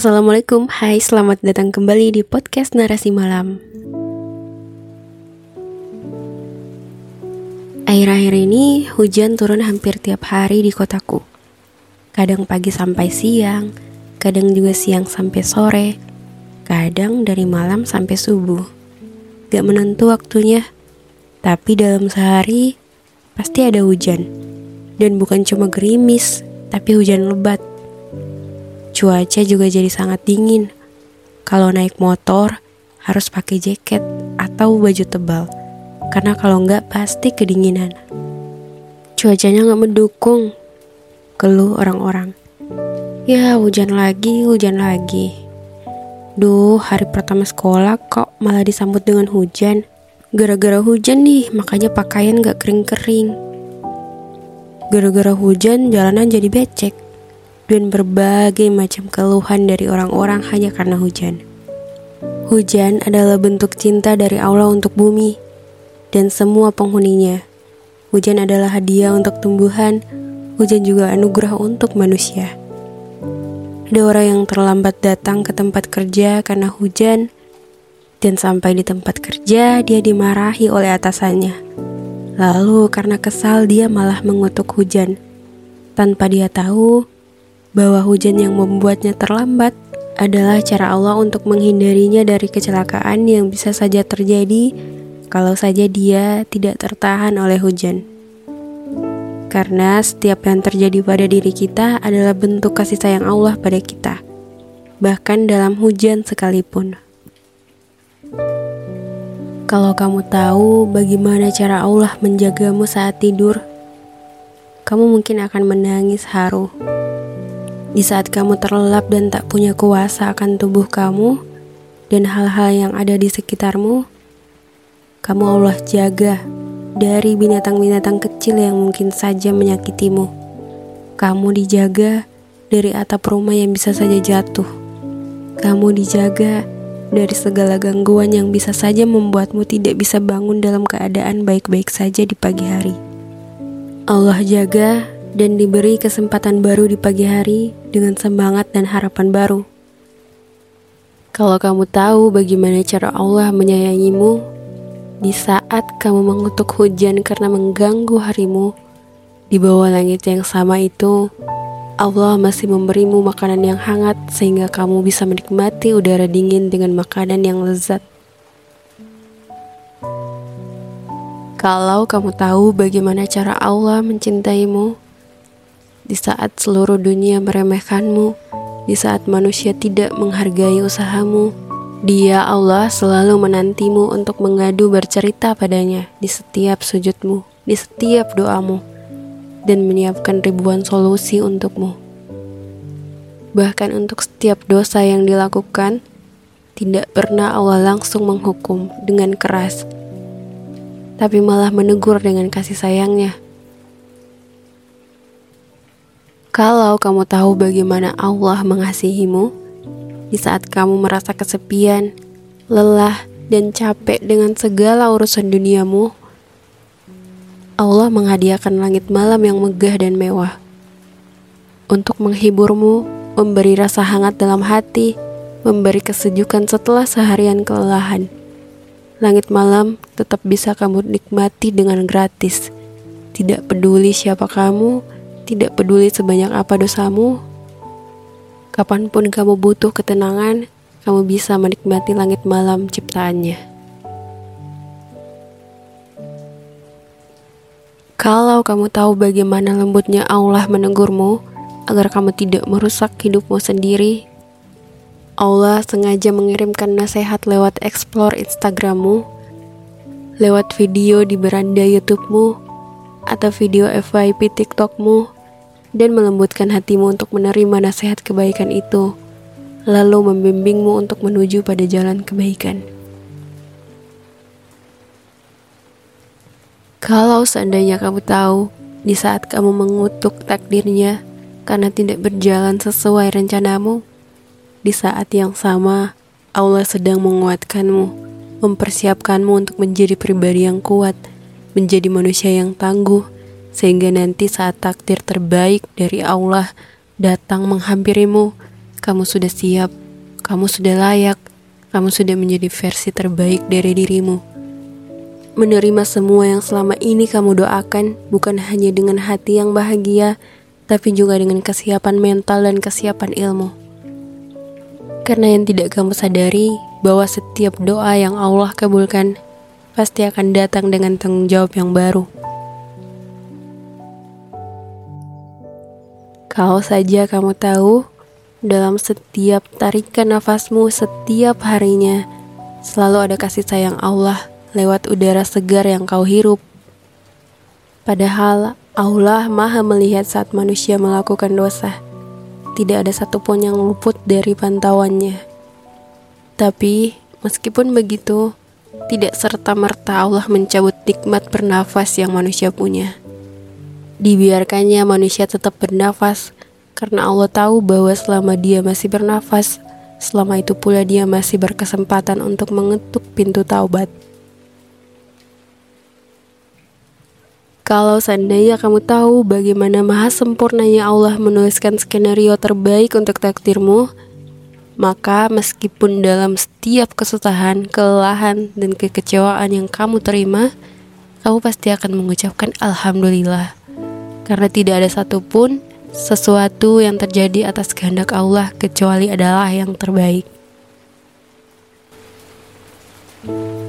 Assalamualaikum, hai selamat datang kembali di podcast Narasi Malam. Akhir-akhir ini hujan turun hampir tiap hari di kotaku. Kadang pagi sampai siang, kadang juga siang sampai sore Kadang dari malam sampai subuh. Gak menentu waktunya Tapi dalam sehari pasti ada hujan. Dan bukan cuma gerimis, tapi hujan lebat Cuaca juga jadi sangat dingin. Kalau naik motor, harus pakai jaket atau baju tebal. Karena kalau nggak pasti kedinginan. Cuacanya nggak mendukung. Keluh orang-orang. Ya hujan lagi, hujan lagi. Duh, hari pertama sekolah kok malah disambut dengan hujan. Gara-gara hujan nih, makanya pakaian gak kering-kering. Gara-gara hujan, jalanan jadi becek dan berbagai macam keluhan dari orang-orang hanya karena hujan. Hujan adalah bentuk cinta dari Allah untuk bumi dan semua penghuninya. Hujan adalah hadiah untuk tumbuhan, hujan juga anugerah untuk manusia. Ada orang yang terlambat datang ke tempat kerja karena hujan, dan sampai di tempat kerja dia dimarahi oleh atasannya. Lalu karena kesal dia malah mengutuk hujan. Tanpa dia tahu, bahwa hujan yang membuatnya terlambat adalah cara Allah untuk menghindarinya dari kecelakaan yang bisa saja terjadi kalau saja dia tidak tertahan oleh hujan. Karena setiap yang terjadi pada diri kita adalah bentuk kasih sayang Allah pada kita, bahkan dalam hujan sekalipun. Kalau kamu tahu bagaimana cara Allah menjagamu saat tidur, kamu mungkin akan menangis haru. Di saat kamu terlelap dan tak punya kuasa akan tubuh kamu dan hal-hal yang ada di sekitarmu, kamu Allah jaga dari binatang-binatang kecil yang mungkin saja menyakitimu. Kamu dijaga dari atap rumah yang bisa saja jatuh. Kamu dijaga dari segala gangguan yang bisa saja membuatmu tidak bisa bangun dalam keadaan baik-baik saja di pagi hari. Allah jaga dan diberi kesempatan baru di pagi hari dengan semangat dan harapan baru. Kalau kamu tahu bagaimana cara Allah menyayangimu, di saat kamu mengutuk hujan karena mengganggu harimu, di bawah langit yang sama itu, Allah masih memberimu makanan yang hangat sehingga kamu bisa menikmati udara dingin dengan makanan yang lezat. Kalau kamu tahu bagaimana cara Allah mencintaimu, di saat seluruh dunia meremehkanmu, di saat manusia tidak menghargai usahamu, Dia Allah selalu menantimu untuk mengadu bercerita padanya di setiap sujudmu, di setiap doamu, dan menyiapkan ribuan solusi untukmu. Bahkan untuk setiap dosa yang dilakukan, tidak pernah Allah langsung menghukum dengan keras, tapi malah menegur dengan kasih sayangnya. Kalau kamu tahu bagaimana Allah mengasihimu, di saat kamu merasa kesepian, lelah, dan capek dengan segala urusan duniamu, Allah menghadiahkan langit malam yang megah dan mewah untuk menghiburmu, memberi rasa hangat dalam hati, memberi kesejukan setelah seharian kelelahan. Langit malam tetap bisa kamu nikmati dengan gratis. Tidak peduli siapa kamu, tidak peduli sebanyak apa dosamu, kapan pun kamu butuh ketenangan, kamu bisa menikmati langit malam ciptaannya. Kalau kamu tahu bagaimana lembutnya Allah menegurmu agar kamu tidak merusak hidupmu sendiri, Allah sengaja mengirimkan nasihat lewat explore Instagrammu, lewat video di beranda YouTubemu, atau video FYP TikTokmu, dan melembutkan hatimu untuk menerima nasihat kebaikan itu, lalu membimbingmu untuk menuju pada jalan kebaikan. Kalau seandainya kamu tahu, di saat kamu mengutuk takdirnya karena tidak berjalan sesuai rencanamu, di saat yang sama Allah sedang menguatkanmu, mempersiapkanmu untuk menjadi pribadi yang kuat, menjadi manusia yang tangguh, sehingga nanti saat takdir terbaik dari Allah datang menghampirimu, kamu sudah siap, kamu sudah layak, kamu sudah menjadi versi terbaik dari dirimu. Menerima semua yang selama ini kamu doakan bukan hanya dengan hati yang bahagia, tapi juga dengan kesiapan mental dan kesiapan ilmu. Karena yang tidak kamu sadari bahwa setiap doa yang Allah kabulkan pasti akan datang dengan tanggung jawab yang baru. Kalau saja kamu tahu dalam setiap tarikan nafasmu setiap harinya, selalu ada kasih sayang Allah lewat udara segar yang kau hirup. Padahal Allah maha melihat saat manusia melakukan dosa. Tidak ada satupun yang luput dari pantauannya. Tapi, meskipun begitu, tidak serta-merta Allah mencabut nikmat bernafas yang manusia punya. Dibiarkannya manusia tetap bernafas, karena Allah tahu bahwa selama dia masih bernafas, selama itu pula dia masih berkesempatan untuk mengetuk pintu taubat. Kalau seandainya kamu tahu bagaimana maha sempurnanya Allah menuliskan skenario terbaik untuk takdirmu, maka meskipun dalam setiap kesusahan, kelelahan, dan kekecewaan yang kamu terima, kamu pasti akan mengucapkan Alhamdulillah karena tidak ada satupun sesuatu yang terjadi atas kehendak Allah kecuali adalah yang terbaik. thank you